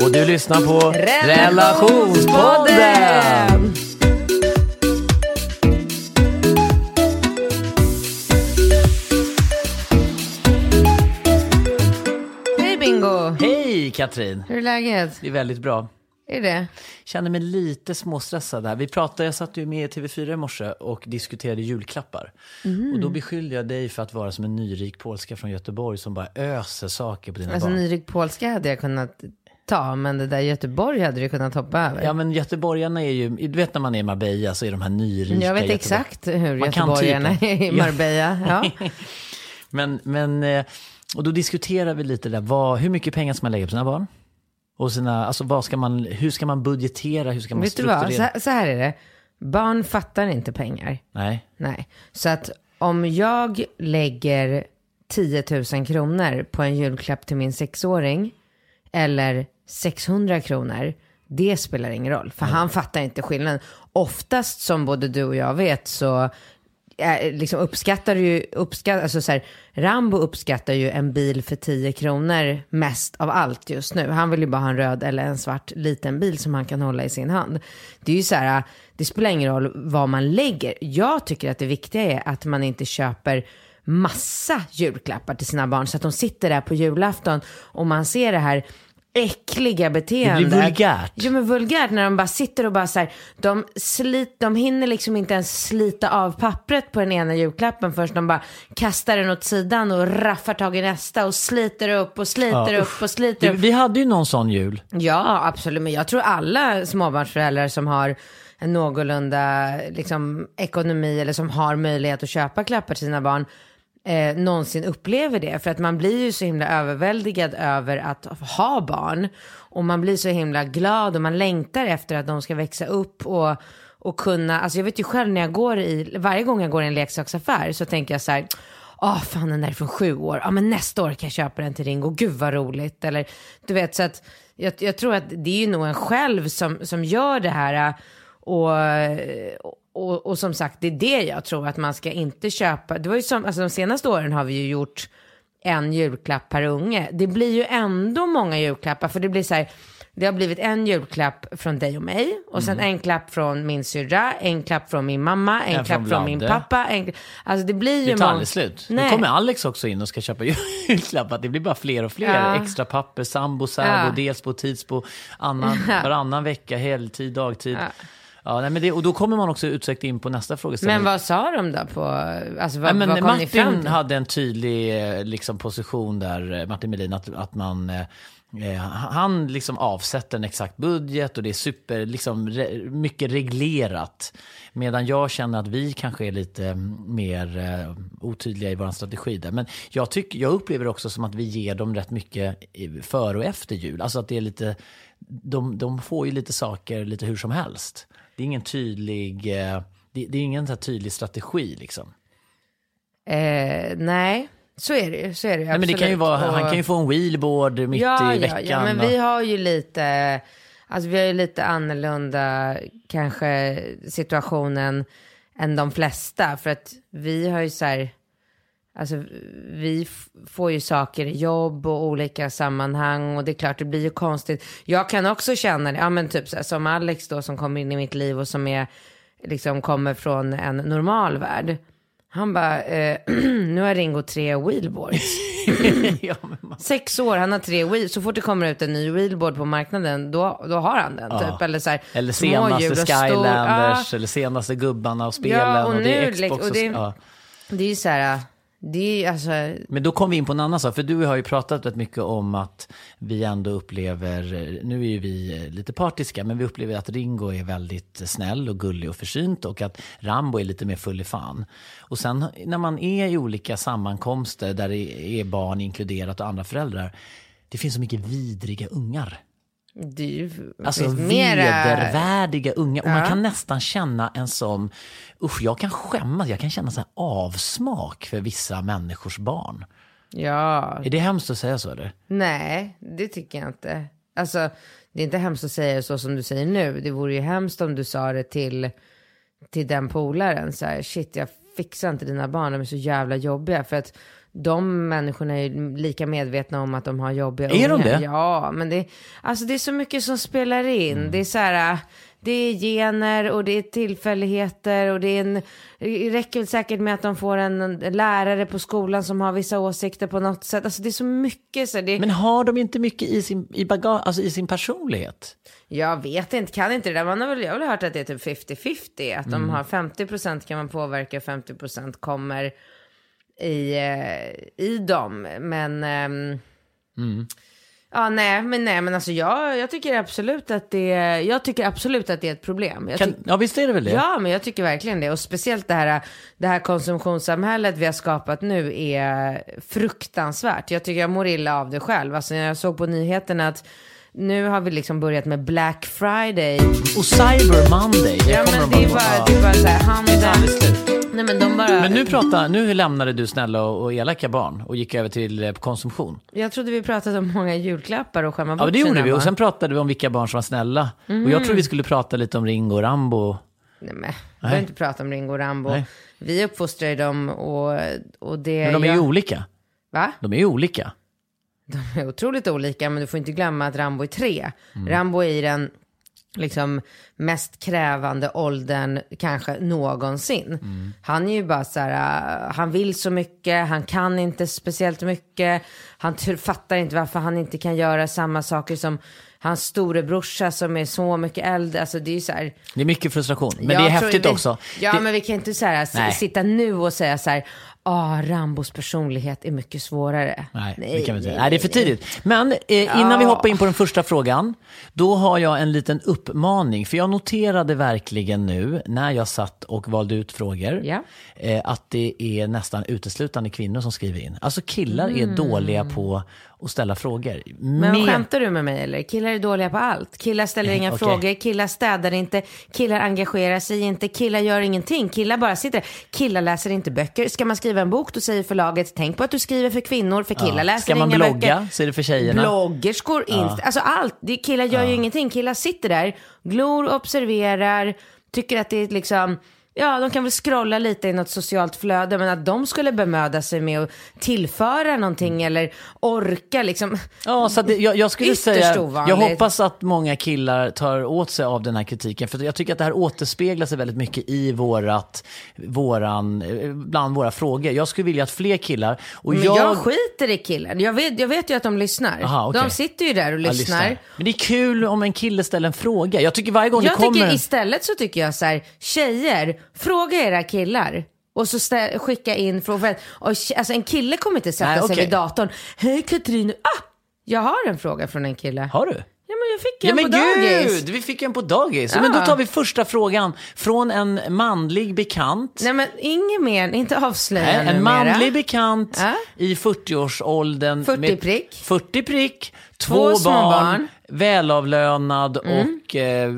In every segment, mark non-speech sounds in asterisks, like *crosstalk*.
Och du lyssnar på Relationspodden. Relationspodden. Hej Bingo. Hej Katrin. Hur är läget? Det är väldigt bra. Är det? Känner mig lite småstressad här. Vi pratade, jag satt ju med i TV4 i morse och diskuterade julklappar. Och då beskyllde jag dig för att vara som en nyrik polska från Göteborg som bara öser saker på dina Alltså barn. nyrik polska hade jag kunnat ta, men det där Göteborg hade du kunnat hoppa över. Ja men göteborgarna är ju, du vet när man är i Marbella så är de här nyrika jag vet Göteborg- exakt hur Man kan göteborgarna typen. är i Marbella. Ja. *laughs* Men, men, eh, och då diskuterar vi lite där, vad, hur mycket pengar ska man lägga på sina barn? Och sina, alltså vad ska man, hur ska man budgetera, hur ska man Vet du vad, strukturera? så, så här är det. Barn fattar inte pengar. Nej, Nej. Så att om jag lägger 10 000 kronor på en julklapp till min sexåring eller 600 kronor, det spelar ingen roll. För han fattar inte skillnaden. Oftast som både du och jag vet så är, liksom uppskattar ju, uppskatt, alltså så här, Rambo uppskattar ju en bil för 10 kronor mest av allt just nu. Han vill ju bara ha en röd eller en svart liten bil som han kan hålla i sin hand. Det är ju så här, det spelar ingen roll vad man lägger. Jag tycker att det viktiga är att man inte köper massa julklappar till sina barn så att de sitter där på julafton och man ser det här äckliga beteendet. vulgärt. Ja men vulgärt när de bara sitter och bara så här, de, slit, de hinner liksom inte ens slita av pappret på den ena julklappen förrän de bara kastar den åt sidan och raffar tag i nästa och sliter upp och sliter Ja, upp och sliter upp. vi hade ju någon sån jul. Ja, absolut. Men jag tror alla småbarnsföräldrar som har en någorlunda liksom, ekonomi eller som har möjlighet att köpa klappar till sina barn eh, någonsin upplever det. För att man blir ju så himla överväldigad över att ha barn. Och man blir så himla glad och man längtar efter att de ska växa upp och, och kunna, alltså jag vet ju själv när jag går i, varje gång jag går i en leksaksaffär så tänker jag så här, Åh, fan den där är från sju år. Ja, men nästa år kan jag köpa den till Ringo. Gud vad roligt. Eller du vet, så att jag, jag tror att det är ju nog en själv som, som gör det här. Och, och, och som sagt, det är det jag tror att man ska inte köpa. Det var ju som, alltså de senaste åren har vi ju gjort en julklapp per unge. Det blir ju ändå många julklappar för det blir så här. Det har blivit en julklapp från dig och mig och sen en klapp från min syrra, en klapp från min mamma, en, En klapp från från min pappa. En, alltså det blir ju Det tar aldrig slut. Nu Nej. kommer Alex också in och ska köpa *laughs* julklappar. Det blir bara fler och fler. Ja. Extra papper, sambo, särbo, Ja. delsbo, tidsbo, annan, *laughs* varannan vecka, heltid, dagtid. Ja. Ja. nej, men det, och då kommer man också utsökt in på nästa frågeställning. Men vad sa de då på, alltså vad, Nej, men vad kom ni fram Martin till? hade en tydlig eh, liksom, position där, eh, Martin Melin, att, att man eh, han liksom avsätter en exakt budget och det är super, liksom, re, mycket reglerat. Medan jag känner att vi kanske är lite mm, mer eh, otydliga i vår strategi där. Men jag, tycker, jag upplever också som att vi ger dem rätt mycket före och efter jul. Alltså att det är lite, de, de får ju lite saker lite hur som helst. Det är ingen tydlig, eh, det, det är ingen så tydlig strategi liksom. Eh, nej, så är det ju. Så är det ju Nej, men det kan ju vara, han kan ju få en wheelboard mitt ja, i ja, veckan. Ja, men och- vi har ju lite, alltså vi har ju lite annorlunda kanske situationen än de flesta. För att vi har ju så här, alltså vi får ju saker i jobb och olika sammanhang och det är klart det blir ju konstigt. Jag kan också känna det, ja men typ så här, som Alex då som kommer in i mitt liv och som är, liksom kommer från en normal värld. Han bara, eh, *clears throat* nu har Ringo tre wheelboards. *laughs* ja, men man, Sex år, han har tre wheel. Så fort det kommer ut en ny wheelboard på marknaden, då, då har han den. Ja. Typ. Eller, så här, eller senaste och stor- Skylanders, Ja, eller senaste gubbarna och spelen Ja, och och, det är nu, Xbox. liksom, och det- ja. det är ju så här, det är alltså, Men då kom vi in på en annan sak, för du har ju pratat rätt mycket om att vi ändå upplever, nu är ju vi eh, lite partiska, men vi upplever att Ringo är väldigt snäll och gullig och försynt och att Rambo är lite mer full i fan. Och sen när man är i olika sammankomster där det är barn inkluderat och andra föräldrar, det finns så mycket vidriga ungar ju Alltså mera- vedervärdiga unga. Och man kan nästan känna en sån, usch jag kan skämmas, jag kan känna så här avsmak för vissa människors barn. Ja, Är det hemskt att säga så eller? nej, det tycker jag inte. Alltså, det är inte hemskt att säga så som du säger nu. Det vore ju hemskt om du sa det till, till den polaren. Så här, shit, jag fixar inte dina barn, de är så jävla jobbiga. För att de människorna är ju lika medvetna om att de har jobbiga Är de ungar. det? Ja, men det, alltså det är så mycket som spelar in. Mm. Det är så här, det är gener och det är tillfälligheter och det är en, det räcker väl säkert med att de får en lärare på skolan som har vissa åsikter på något sätt. Alltså det är så mycket så det, Men har de inte mycket i sin, i bagage, alltså i sin personlighet? Jag vet inte, kan inte det där. Man har väl, jag har väl hört att det är typ 50-50. Att Mm. de har 50% kan man påverka, 50% kommer i, eh, i dem. Men... ehm, Mm. Ja, nej, men nej, men alltså jag, jag tycker absolut att det, jag tycker absolut att det är ett problem. Jag Kan, ja visst är det väl det? Ja, men jag tycker verkligen det. Och speciellt det här, det här konsumtionssamhället vi har skapat nu är fruktansvärt. Jag tycker jag mår illa av det själv. Alltså jag såg på nyheterna att nu har vi liksom börjat med Black Friday. Och Cyber Monday, det Ja, men de det är bara, det är bara så här, handeln. Nej, men de bara... Men nu, pratar, nu lämnade du snälla och, och elaka barn och gick över till eh, konsumtion. Jag trodde vi pratade om många julklappar och skämma bort Ja, det gjorde vi. Och barn. sen pratade vi om vilka barn som var snälla. Och jag tror vi skulle prata lite om Ringo och Rambo. Nej, men, vi behöver inte prata om Ringo och Rambo. Nej. Vi uppfostrar ju dem och, och det... Men de är ju jag- olika. Va? De är ju olika. De är otroligt olika, men du får inte glömma att Rambo är tre. Mm. Rambo är i den liksom mest krävande åldern kanske någonsin. Mm. Han är ju bara så här, äh, han vill så mycket, han kan inte speciellt mycket, han fattar inte varför han inte kan göra samma saker som hans storebrorsa som är så mycket äldre. Alltså det är ju så här, Det är mycket frustration. Men det är häftigt vi, också. Ja, det, men vi kan inte så här, sitta nu och säga så här, ah, Rambos personlighet är mycket svårare. Nej, det kan vi inte. Nej, det är för tidigt. Men eh, innan vi Ja. hoppar in på den första frågan, då har jag en liten uppmaning. För jag noterade verkligen nu, när jag satt och valde ut frågor, Ja. eh, att det är nästan uteslutande kvinnor som skriver in. Alltså killar är dåliga på att ställa frågor. Men Mer- skämtar du med mig eller? Killar är dåliga på allt. Killar ställer inga okej. frågor, killar städar inte, killar engagerar sig inte, killar gör ingenting. Killar bara sitter. Killar läser inte böcker. Ska man skriva en bok då säger förlaget tänk på att du skriver för kvinnor, för killar Ja. läser Ska man inga blogga böcker. så är det för tjejerna. Bloggerskor, inst- alltså allt. Killar gör ju ingenting. Killar sitter där, glor, observerar, tycker att det är liksom Ja, de kan väl scrolla lite i något socialt flöde, men att de skulle bemöda sig med att tillföra någonting eller orka liksom. Ja, så det, jag, jag skulle säga, ovanligt. jag hoppas att många killar tar åt sig av den här kritiken. För jag tycker att det här återspeglar sig väldigt mycket i vårat, våran, bland våra frågor. Jag skulle vilja att fler killar, och Men jag, jag, skiter i killen. Jag vet, jag vet ju att de lyssnar. Aha, okej. De sitter ju där och Ja, lyssnar. Men det är kul om en kille ställer en fråga. Jag tycker varje gång Jag det kommer... tycker istället så tycker jag så här, tjejer, fråga era killar. Och så stä- skicka in frågor. Alltså en kille kommer inte sätta Nej, sig vid datorn. Hej Katrin, ah! Jag har en fråga från en kille. Har du? Ja men jag fick Ja en men på dagis. gud, vi fick en på dagis. Men då tar vi första frågan från en manlig bekant. Nej men inget mer, inte avslöja Nej, en numera. manlig bekant Ja. i 40-årsåldern. 40 med prick. 40 prick, två, Två barn, barn. Mm. välavlönad och eh,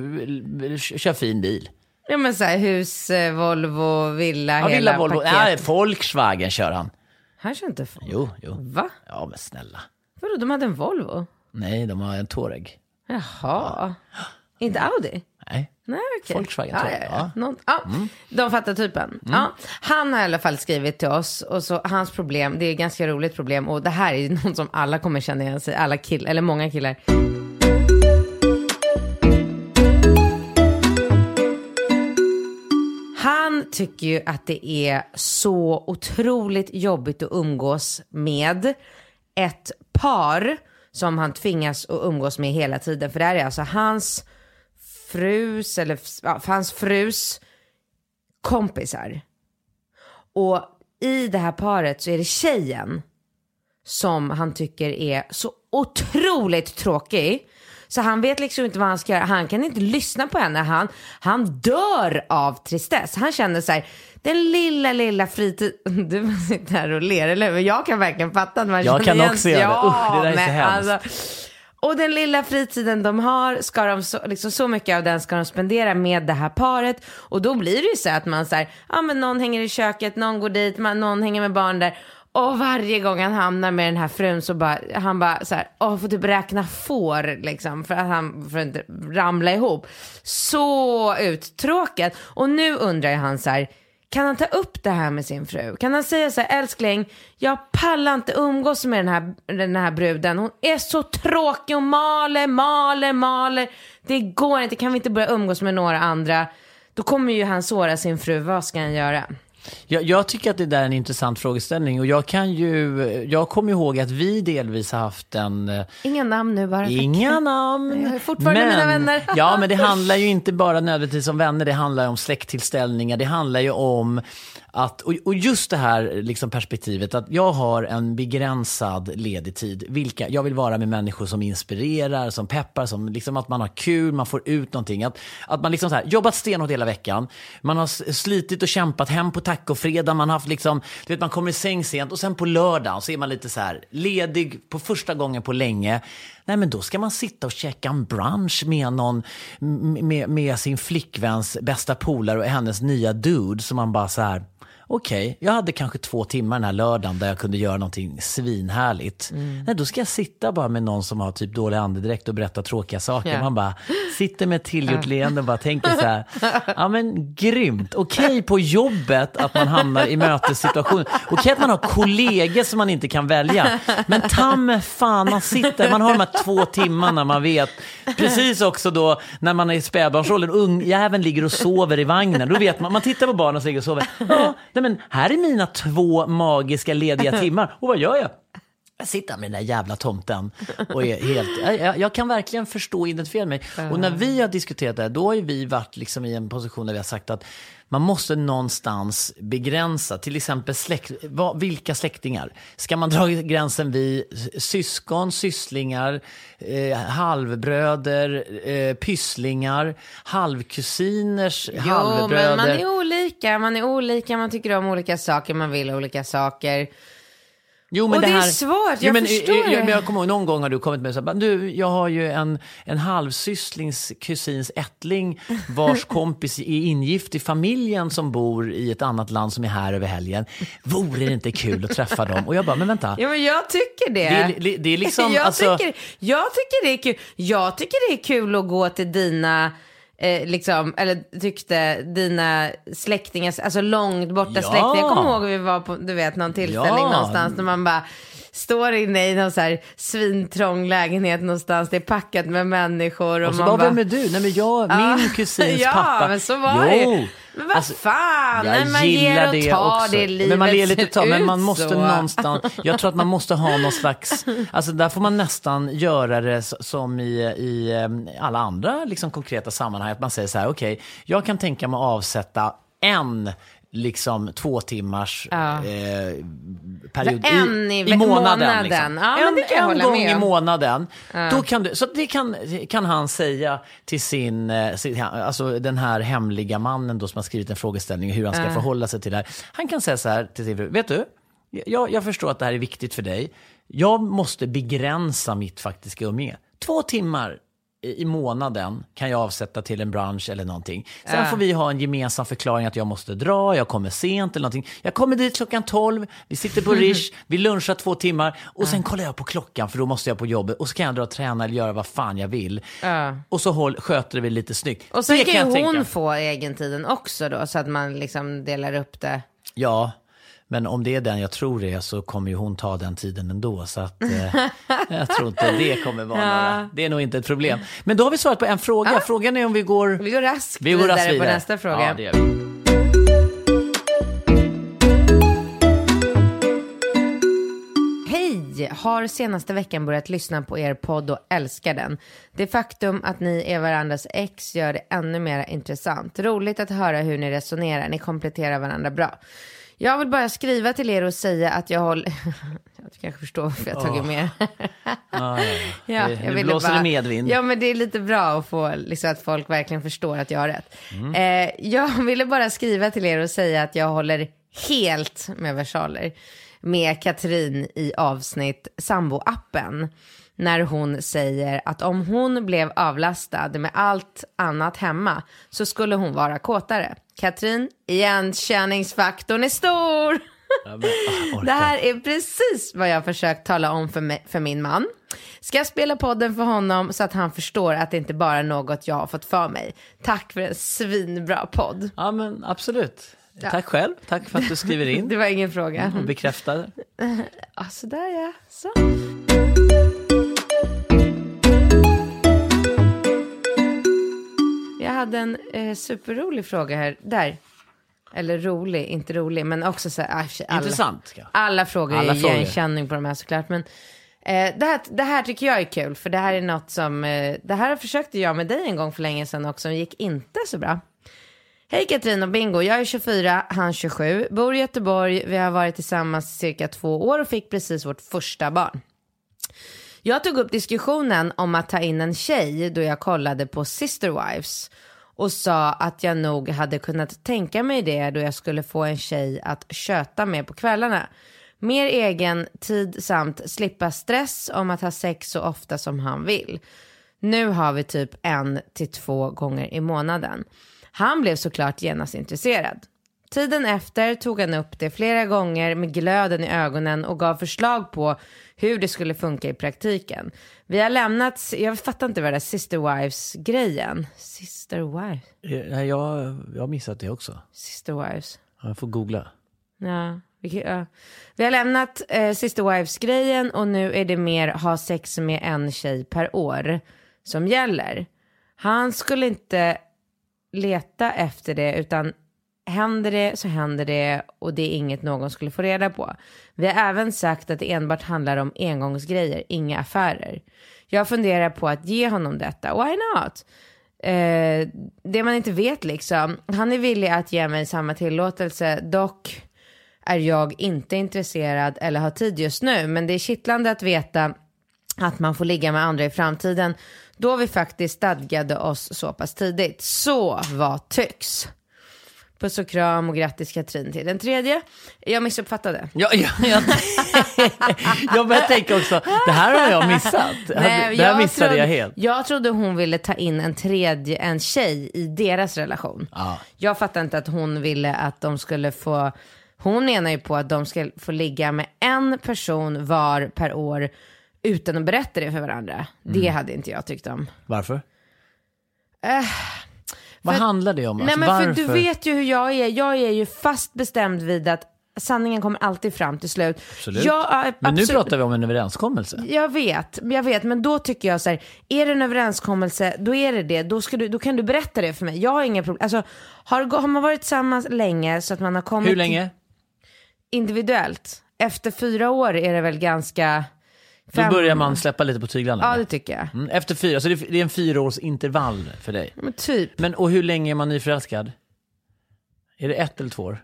kör fin bil. Ja men såhär hus, eh, Volvo, villa, Ja, hela Villa Volvo. paket. Nej, Volkswagen kör han. Han kör inte Volvo. Jo, jo. Va? Ja, men snälla. Vadå, de hade en Volvo? Nej, de har en Touareg. Jaha. Inte Audi? Nej. Nej, okej. Volkswagen, ja, tror jag. ja, Ja. Mm. ja. Någon, ja. De fattar typen. Ja. Han har i alla fall skrivit till oss och så hans problem, det är ett ganska roligt problem och det här är *laughs* något som alla kommer känna igen sig, alla killar, eller många killar. Han tycker ju att det är så otroligt jobbigt att umgås med ett par som han tvingas att umgås med hela tiden. För det här är alltså hans frus, eller ja, hans frus kompisar. Och i det här paret så är det tjejen som han tycker är så otroligt tråkig. Så han vet liksom inte vad han ska göra. Han kan inte lyssna på henne. Han, han dör av tristess. Han känner så här, den lilla, lilla fritid... *laughs* Du sitter här och ler, eller hur? Jag kan verkligen fatta att man Jag kan igen- också göra det. Ja, Usch, det där är så men hemskt. alltså- och den lilla fritiden de har, ska de så, liksom så mycket av den ska de spendera med det här paret. Och då blir det ju så att man säger, ja men någon hänger i köket, någon går dit, man, någon hänger med barn där. Och varje gång han hamnar med den här frun så bara, han bara så här, åh, får typ räkna får liksom för att han, för att inte ramla ihop. Så uttråkad. Och nu undrar jag han så här, kan han ta upp det här med sin fru? Kan han säga så här, älskling, jag pallar inte umgås med den här, den här bruden. Hon är så tråkig och maler, maler, maler. Det går inte, kan vi inte börja umgås med några andra? Då kommer ju han såra sin fru, vad ska han göra? Jag, jag tycker att det där är en intressant frågeställning och jag kan ju, jag kommer ihåg att vi delvis har haft en eh, Inga namn nu bara. tack. Inga *laughs* namn. Jag är fortfarande mina vänner. *laughs* ja, men det handlar ju inte bara nödvändigtvis om vänner, det handlar om släkttillställningar, det handlar ju om att, och, och just det här liksom perspektivet att jag har en begränsad ledig tid. Vilka, jag vill vara med människor som inspirerar, som peppar, som liksom att man har kul, man får ut någonting. Att, att man liksom så här, jobbat stenhårt hela veckan, man har slitit och kämpat hem på tacofredag, man har haft liksom, du vet man kommer i säng sent och sen på lördagen så är man lite så här ledig på första gången på länge. Nej men då ska man sitta och käka en brunch med någon, med, med sin flickväns bästa polare och hennes nya dude som man bara så här Okej, jag hade kanske två timmar den här lördagen där jag kunde göra någonting svinhärligt. Nej, då ska jag sitta bara med någon som har typ dålig andedräkt och berätta tråkiga saker. Ja. Man bara sitter med ett tillgjort leende och bara tänker så här, *laughs* ja men grymt. Okej på jobbet att man hamnar i mötessituationer. Okej att man har kollegor som man inte kan välja. Men ta mig fan, man sitter, man har de här två timmarna man vet. Precis också då när man är i spädbarnsåldern, ungjäveln ligger och sover i vagnen. Då vet man, man tittar på barnen som ligger och sover. Ja, nej men här är mina två magiska lediga *laughs* timmar. Och vad gör jag? Jag sitter med den där jävla tomten och är helt, jag- jag, kan verkligen förstå och identifiera mig. Och när vi har diskuterat det här, då har vi varit liksom i en position där vi har sagt att man måste någonstans begränsa, till exempel släkt, vad, vilka släktingar? Ska man dra gränsen vid syskon, sysslingar, eh, halvbröder, eh, pysslingar, halvkusiners Jo, men halvbröder? man är olika, man är olika, man tycker om olika saker, man vill olika saker. Jo, men Och det är här, svårt, jo, jag men, förstår jag, det. jag, jag kommer ihåg, någon gång har du kommit med så här, du, jag har ju en, en halvsysslings kusins ättling vars *laughs* kompis är ingift i familjen som bor i ett annat land som är här över helgen. Vore det inte kul att träffa dem? Och jag bara, men vänta. Ja men jag tycker det. Det är li- det är liksom, *laughs* jag, alltså- tycker, jag tycker det är kul. Jag tycker det är kul att gå till dina, eh, liksom, eller tyckte dina släktingar, alltså långt borta Ja. släktingar. Jag kommer ihåg att vi var på, du vet, någon tillställning Ja. någonstans när man bara står inne i någon så här svintrång lägenhet någonstans, det är packat med människor och, Och så man bara, vem är du? Nej men jag, min kusins *laughs* ja, pappa. men så var det ju. Men vad Alltså, fan, jag man ger och det tar också. det livet Men man ger lite tag, men man måste så. någonstans, *laughs* jag tror att man måste ha någon slags, alltså där får man nästan göra det som i, i alla andra liksom, konkreta sammanhang, att man säger så här, okej, jag kan tänka mig att avsätta en liksom två timmars Ja. eh, period En i i, i månaden. månaden. Liksom. Ja, en en gång i månaden. Då kan du, så det kan, kan han säga till sin, eh, sin, alltså den här hemliga mannen då som har skrivit en frågeställning hur han ska förhålla sig till det här. Han kan säga så här till sin fru, vet du, jag, jag förstår att det här är viktigt för dig. Jag måste begränsa mitt faktiska umgänge. Två timmar i månaden kan jag avsätta till en bransch eller någonting. Sen får vi ha en gemensam förklaring att jag måste dra, jag kommer sent eller någonting. Jag kommer dit klockan 12, vi sitter på *laughs* Rish, vi lunchar två timmar och sen kollar jag på klockan för då måste jag på jobbet och så kan jag dra och träna eller göra vad fan jag vill. Ja. Och så håll, sköter vi lite snyggt. Och sen Det kan ju hon tänka. få egentiden också då, så att man liksom delar upp det. Ja, men om det är den jag tror det är så kommer ju hon ta den tiden ändå. Så att, eh, *laughs* jag tror inte det kommer vara ja. några. Det är nog inte ett problem. Men då har vi svarat på en fråga. Ja. Frågan är om vi går... Vi går raskt vi går vidare, vidare. på nästa fråga. Ja, det gör vi. har senaste veckan börjat lyssna på er podd och älskar den. Det faktum att ni är varandras ex gör det ännu mer intressant. Roligt att höra hur ni resonerar, ni kompletterar varandra bra. Jag vill bara skriva till er och säga att jag håller... Du *laughs* kanske förstår varför jag har tagit med Ah, *laughs* ja, ja. *laughs* Nu blåser bara- det medvind. Ja, men det är lite bra att få, liksom, att folk verkligen förstår att jag har rätt. Mm. Eh, jag ville bara skriva till er och säga att jag håller helt med versaler med Katrin i avsnitt Sambo-appen. När hon säger att om hon blev avlastad med allt annat hemma så skulle hon vara kåtare. Katrin, igenkänningsfaktorn är stor. Ja, men, ah. Det här är precis vad jag har försökt tala om för, mig, för min man. Ska jag spela podden för honom så att han förstår att det inte bara är något jag har fått för mig. Tack för en svinbra podd. Ja, men absolut. Tack själv. Tack för att du skriver in *laughs* Det var ingen fråga. och bekräftar. Ja, *laughs* sådär ja. Så. Jag hade en eh, superrolig fråga här. Där. Eller rolig, inte rolig, men också så här. ah, Alla, Intressant. Ja. alla frågor Alla är frågor. igenkänning på de här såklart. Men eh, det, här, det här tycker jag är kul, för det här är något som, eh, det här försökte jag med dig en gång för länge sedan också, och gick inte så bra. Hej Katrin och Bingo, jag är 24, han 27, bor i Göteborg, vi har varit tillsammans cirka två år och fick precis vårt första barn. Jag tog upp diskussionen om att ta in en tjej då jag kollade på Sister Wives och sa att jag nog hade kunnat tänka mig det då jag skulle få en tjej att köta med på kvällarna. Mer egen tid samt slippa stress om att ha sex så ofta som han vill. Nu har vi typ en till två gånger i månaden. Han blev såklart genast intresserad. Tiden efter tog han upp det flera gånger med glöden i ögonen och gav förslag på hur det skulle funka i praktiken. Vi har lämnat, jag fattar inte vad det är Sister Wives-grejen. Sister Wives? Ja, jag, jag har missat det också. Sister Wives. Jag får googla. Ja, vi, kan- ja. vi har lämnat eh, Sister Wives-grejen och nu är det mer ha sex med en tjej per år som gäller. Han skulle inte leta efter det utan händer det så händer det och det är inget någon skulle få reda på. Vi har även sagt att det enbart handlar om engångsgrejer, inga affärer. Jag funderar på att ge honom detta, why not? Eh, det man inte vet liksom. Han är villig att ge mig samma tillåtelse, dock är jag inte intresserad eller har tid just nu. Men det är kittlande att veta att man får ligga med andra i framtiden då vi faktiskt stadgade oss så pass tidigt. Så vad tycks? Puss och kram och grattis Katrin till den tredje. Jag missuppfattade. Ja, ja, *laughs* jag, jag började tänka också, det här har jag missat. det här missade trodde, jag helt. Jag trodde hon ville ta in en tredje, en tjej i deras relation. Ja. Jag fattar inte att hon ville att de skulle få, hon menar ju på att de ska få ligga med en person var per år utan att berätta det för varandra. Det Mm. hade inte jag tyckt om. Varför? Vad för- handlar det om? Nej Alltså, men varför? för du vet ju hur jag är. Jag är ju fast bestämd vid att sanningen kommer alltid fram till slut. Absolut. Jag, ja, Men nu absolut. pratar vi om en överenskommelse. Jag vet, jag vet, men då tycker jag så här, är det en överenskommelse, då är det det, då, ska du, då kan du berätta det för mig. Jag har inga problem, alltså har, har man varit tillsammans länge så att man har kommit Hur länge? individuellt, efter fyra år är det väl ganska... Då fem- börjar man släppa lite på tyglarna. Ja, det tycker jag. Mm, Efter fyra, så det är en fyraårsintervall för dig. Men typ Men och hur länge är man nyförälskad? Är det ett eller två år?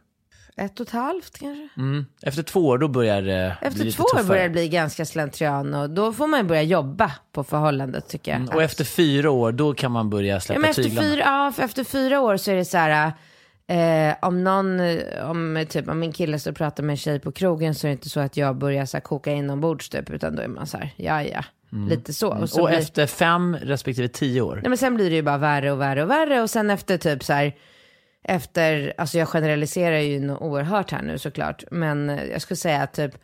ett och ett halvt kanske. Mm. Efter två år, då börjar det bli Efter lite två år börjar det bli ganska slentrian och då får man börja jobba på förhållandet tycker jag. Mm, Och efter fyra år, då kan man börja Ja, släppa men efter, tyglarna. fyra, ja, efter fyra år så är det så här, eh, om någon, om typ om min kille står och pratar med en tjej på krogen så är det inte så att jag börjar så här, koka inombords typ, utan då är man så här, ja ja, lite så. Och, så Mm. Och blir, efter fem respektive tio år. nej, men sen blir det ju bara värre och värre och värre och sen efter typ så här, efter, alltså jag generaliserar ju oerhört här nu såklart, men jag skulle säga att typ,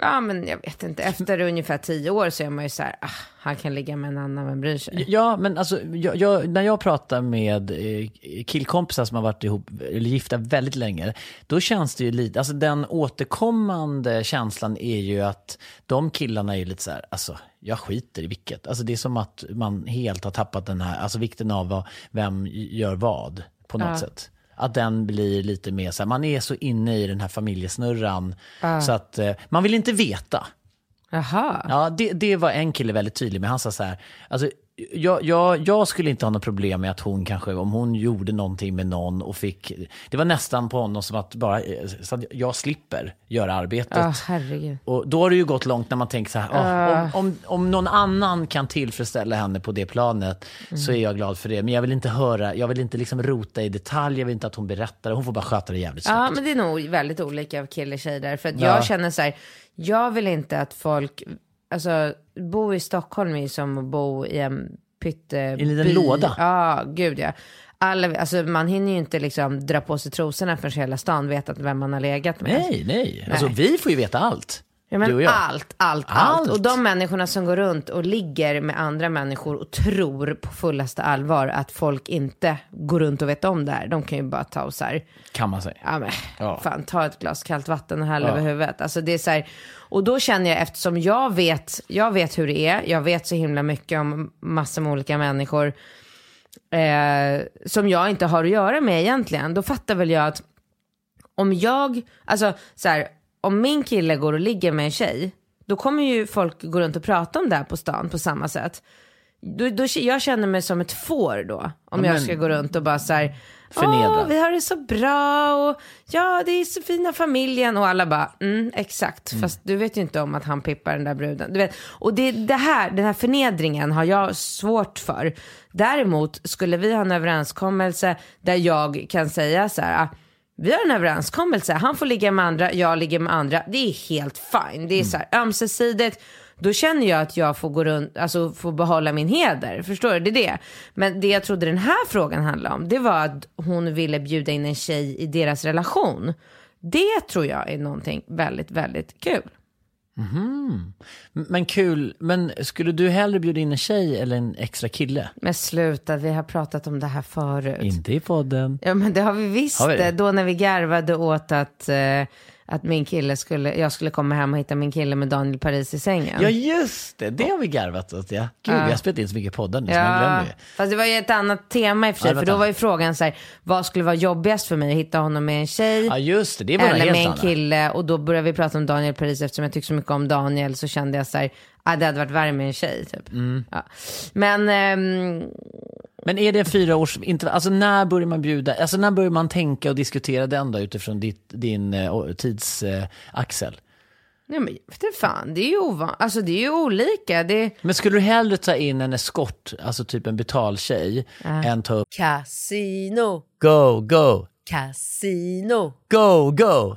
ja men jag vet inte, efter ungefär tio år så är man ju så här, ah, han kan ligga med en annan, vem bryr sig? Ja, men alltså, jag, jag, när jag pratar med eh, killkompisar som har varit ihop, eller gifta väldigt länge, då känns det ju lite, alltså den återkommande känslan är ju att de killarna är ju lite så här, alltså jag skiter i vilket. Alltså det är som att man helt har tappat den här, alltså vikten av vad, vem gör vad på något sätt. Att den blir lite mer så här, man är så inne i den här familjesnurran så att eh, man vill inte veta. Jaha. Ja, det, det var en kille väldigt tydlig med. Han sa så här, alltså, jag, jag, jag skulle inte ha något problem med att hon kanske, om hon gjorde någonting med någon och fick, det var nästan på honom som att bara, så att jag slipper göra arbetet. Ja, herregud. Och då har det ju gått långt när man tänker så här, "Ah, om, om, om någon annan kan tillfredsställa henne på det planet så är jag glad för det. Men jag vill inte höra, jag vill inte liksom rota i detalj, jag vill inte att hon berättar, hon får bara sköta det jävligt snabbt. Ja, men det är nog väldigt olika av kille och tjej där. För att Ja. jag känner så här, jag vill inte att folk, alltså bo i Stockholm är som att bo i en pytte... en liten låda. Ja, gud ja. Alla, alltså man hinner ju inte liksom dra på sig trosorna förrän hela stan vet att vem man har legat med. Nej, nej. Alltså vi får ju veta allt. Ja, men du och jag. allt, allt, allt, Allt. Och de människorna som går runt och ligger med andra människor och tror på fullaste allvar att folk inte går runt och vet om det här. De kan ju bara ta och så här, Kan man säga. ja men Ja. fan ta ett glas kallt vatten och häll över huvudet. Alltså det är så här, och då känner jag eftersom jag vet, jag vet hur det är, jag vet så himla mycket om massor med olika människor eh, som jag inte har att göra med egentligen. Då fattar väl jag att om jag, alltså så här, om min kille går och ligger med en tjej, då kommer ju folk gå runt och prata om det här på stan på samma sätt. Då, då, jag känner mig som ett får då, om Ja, jag men- ska gå runt och bara så här. Åh, vi har det så bra och ja, det är så fina familjen och alla bara, mm, exakt, fast du vet ju inte om att han pippar den där bruden. Du vet. Och det, det här, den här förnedringen har jag svårt för. Däremot skulle vi ha en överenskommelse där jag kan säga så här, vi har en överenskommelse, han får ligga med andra, jag ligger med andra. Det är helt fine. Det är så här ömsesidigt. Då känner jag att jag får gå runt, alltså får behålla min heder. Förstår du? Det är det. Men det jag trodde den här frågan handlade om, det var att hon ville bjuda in en tjej i deras relation. Det tror jag är någonting väldigt, väldigt kul. Men kul, men skulle du hellre bjuda in en tjej eller en extra kille? Men sluta, vi har pratat om det här förut. Inte i podden. Ja men det har vi visst Har vi det. Då när vi garvade åt att, eh, att min kille skulle, jag skulle komma hem och hitta min kille med Daniel Paris i sängen. Ja just det, det har vi garvat åt ja. Gud, vi har spelat in så mycket poddar nu som jag Ja, glömmer ju. fast det var ju ett annat tema i och för sig. Ja, för då var ju frågan så här, vad skulle vara jobbigast för mig? Att hitta honom med en tjej? Ja just det, det var eller med en kille och då började vi prata om Daniel Paris eftersom jag tycker så mycket om Daniel så kände jag så här, ah, det hade varit värre med en tjej typ. Mm. Ja. Men ehm, Men är det fyra års intervall, alltså när börjar man bjuda, alltså när börjar man tänka och diskutera den då utifrån ditt, din uh, tidsaxel? nej, men du fan, det är ju ovan, alltså det är ju olika. Det... Men skulle du hellre ta in en eskort, alltså typ en betaltjej, än ta upp Casino, go, go, casino, go, go,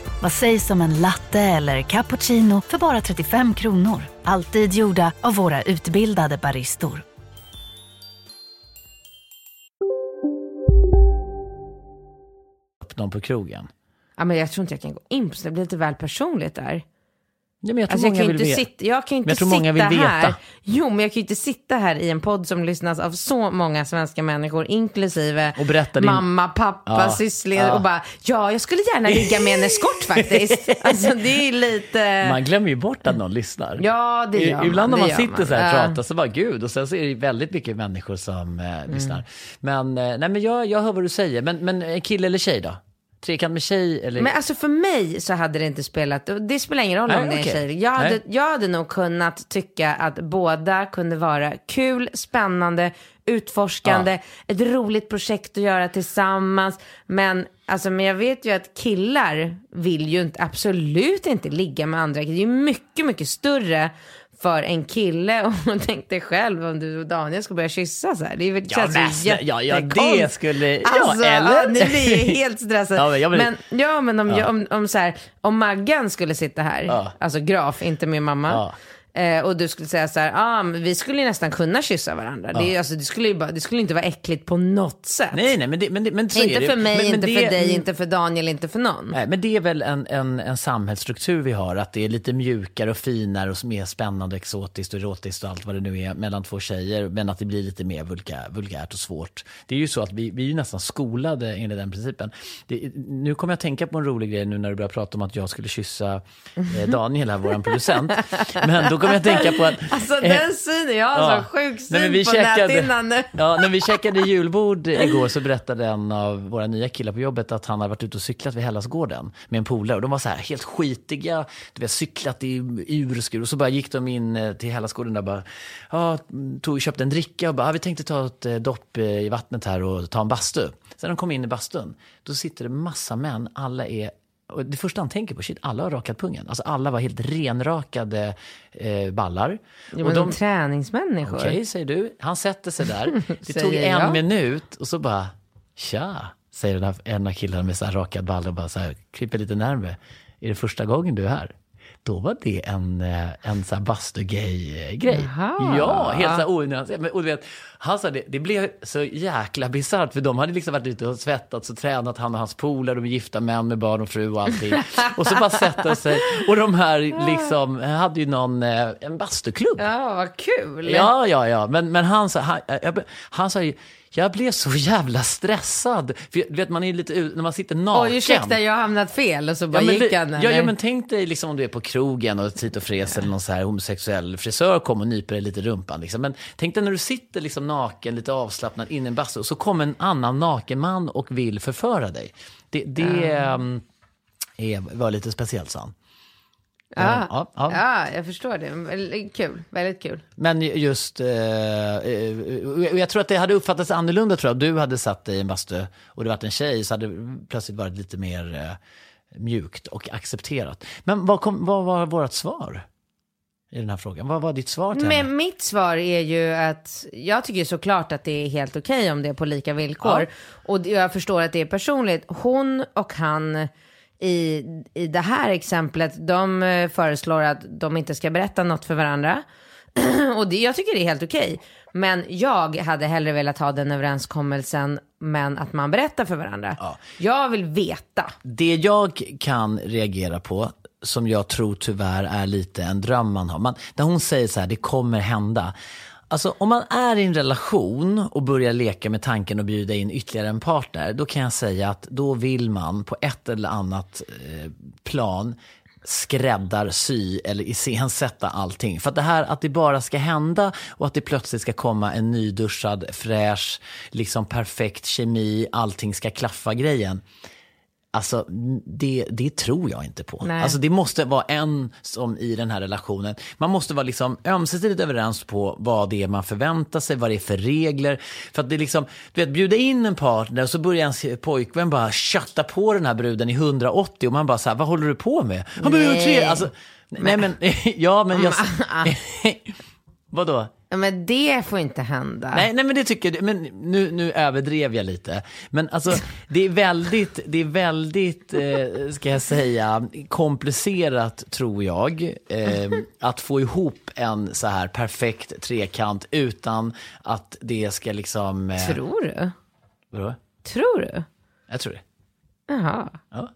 Vad sägs om en latte eller cappuccino för bara 35 kronor? Alltid gjorda av våra utbildade baristor. upp på krogen. ja, men jag tror inte jag kan gå in på det. Det blir lite väl personligt där. Ja, men jag tror Alltså jag kan inte sitta, jag kan inte jag sitta här. Jo, men jag kan ju inte sitta här i en podd som lyssnas av så många svenska människor, inklusive din- mamma, pappa, Ja, syssling ja. och bara, ja, jag skulle gärna ligga med en eskort faktiskt. *laughs* alltså det är lite... Man glömmer ju bort att någon lyssnar. Ja, det gör man. Ibland när man sitter så här och pratar så bara gud och sen så är det väldigt mycket människor som eh, Mm. lyssnar. Men, eh, nej, men jag, jag hör vad du säger. Men, men kille eller tjej då? Trekant med tjej eller? Men alltså för mig så hade det inte spelat, det spelar ingen roll Nej, om det är en tjej. Jag hade, Nej. jag hade nog kunnat tycka att båda kunde vara kul, spännande, utforskande, ett roligt projekt att göra tillsammans. Men, alltså, men jag vet ju att killar vill ju inte, absolut inte ligga med andra. Det är ju mycket, mycket större för en kille och tänk dig själv om du och Daniel ska börja kyssa så här. Det är väl, Ja, känns ju ja, ja, det skulle- ja, Alltså, eller? ni blir ju helt stressade. *laughs* Ja, men men, ja, men om, Ja. om, om, så här, om Maggan skulle sitta här, Ja. alltså Graf, inte min mamma. Ja. Eh, och du skulle säga så här, ah, vi skulle ju nästan kunna kyssa varandra. Det, är, alltså, det, skulle bara, det skulle inte vara äckligt på något sätt. Nej, nej, men det, men det, men så är inte det. för mig, men, inte det, för dig, inte för Daniel, inte för någon. Nej, men det är väl en, en, en samhällsstruktur vi har, att det är lite mjukare och finare och mer spännande, exotiskt och erotiskt och allt vad det nu är mellan två tjejer, men att det blir lite mer vulgär, vulgärt och svårt. Det är ju så att vi, vi är nästan skolade enligt den principen. Det, nu kommer jag att tänka på en rolig grej nu när du börjar prata om att jag skulle kyssa eh, Daniel, här, vår producent. Men då kommer jag att tänka på att... *laughs* Alltså eh, den synen, jag har ja. så sjuk syn Nej, på checkade- näthinnan nu. Ja, när vi *laughs* käkade julbord igår så berättade en av våra nya killar på jobbet att han hade varit ute och cyklat vid Hellasgården med en polare. Och de var så här helt skitiga, du vet, cyklat i urskur. Och så bara gick de in eh, till Hellasgården där bara, ja, tog, köpte en dricka och bara, ja, vi tänkte ta ett eh, dopp eh, i vattnet här och ta en bastu. Sen när de kom in i bastun, då sitter det massa män, alla är och det första han tänker på, shit, alla har rakat pungen. Alltså alla var helt renrakade eh, ballar. Men och de, träningsmänniskor. Okej, säger du. Han sätter sig där. *laughs* Det tog en jag. minut och så bara, tja, säger den här en av killarna med så här rakad ball och bara så här, kryper lite närmare. Är det första gången du är här? Då var det en, eh, en så här bastu-gay-grej. Jaha. Ja, helt så onyanserat. Men, och du vet, han sa det, det blev så jäkla bisarrt för de hade liksom varit ute och svettats och tränat, han och hans polare, de är gifta män med barn och fru och allting. *laughs* och så bara sätter sig, och de här liksom hade ju någon, eh, en bastuklubb. Ja, vad kul. Ja, ja, ja. Men, men han, sa, han, han sa ju, jag blev så jävla stressad. För du vet, man är lite när man sitter naken. Oj, ursäkta, jag har hamnat fel och så bara Ja men, gick han. ja, ja, men tänk dig liksom om du är på krogen och Tito Fres eller någon så här homosexuell frisör kommer och nyper dig lite i rumpan. Liksom. Men tänk dig när du sitter liksom naken, lite avslappnad inne i en bastu och så kommer en annan naken man och vill förföra dig. Det, det ehm, är, var lite speciellt, sa han. Ja. ja, ja. Ja, jag förstår det. Kul, väldigt kul. Men just, eh, eh, jag tror att det hade uppfattats annorlunda tror jag. Du hade satt dig i en bastu och det varit en tjej så hade det plötsligt varit lite mer eh, mjukt och accepterat. Men vad, kom, vad var vårt svar i den här frågan? Vad var ditt svar till henne? Men mitt svar är ju att jag tycker såklart att det är helt okej om det är på lika villkor. Och jag förstår att det är personligt. Hon och han i, i det här exemplet, de eh, föreslår att de inte ska berätta något för varandra. *clears throat* och det, jag tycker det är helt okej. Men jag hade hellre velat ha den överenskommelsen, men att man berättar för varandra. Jag vill veta. Det jag kan reagera på, som jag tror tyvärr är lite en dröm man har. Man, när hon säger så här, det kommer hända. Alltså om man är i en relation och börjar leka med tanken att bjuda in ytterligare en partner, då kan jag säga att då vill man på ett eller annat eh, plan skräddarsy eller iscensätta allting. För att det här att det bara ska hända och att det plötsligt ska komma en nyduschad, fräsch, liksom perfekt kemi, allting ska klaffa grejen. Alltså, det, det tror jag inte på. Nej. Alltså, det måste vara en som i den här relationen. Man måste vara liksom ömsesidigt överens på vad det är man förväntar sig, vad det är för regler. För att det är liksom, du vet, bjuda in en partner och så börjar ens pojkvän bara kötta på den här bruden i 180 och man bara så här, vad håller du på med? Han bara, tre. Alltså, nej men, *laughs* ja men jag... *laughs* Ah. *laughs* Vadå? Ja, Men det får inte hända. Nej, nej men det tycker jag, men nu, nu överdrev jag lite. Men alltså det är väldigt, det är väldigt, eh, ska jag säga, komplicerat tror jag. Eh, att få ihop en så här perfekt trekant utan att det ska liksom... Eh, Tror du? vadå? Tror du? Jag tror det. Jaha. Ja.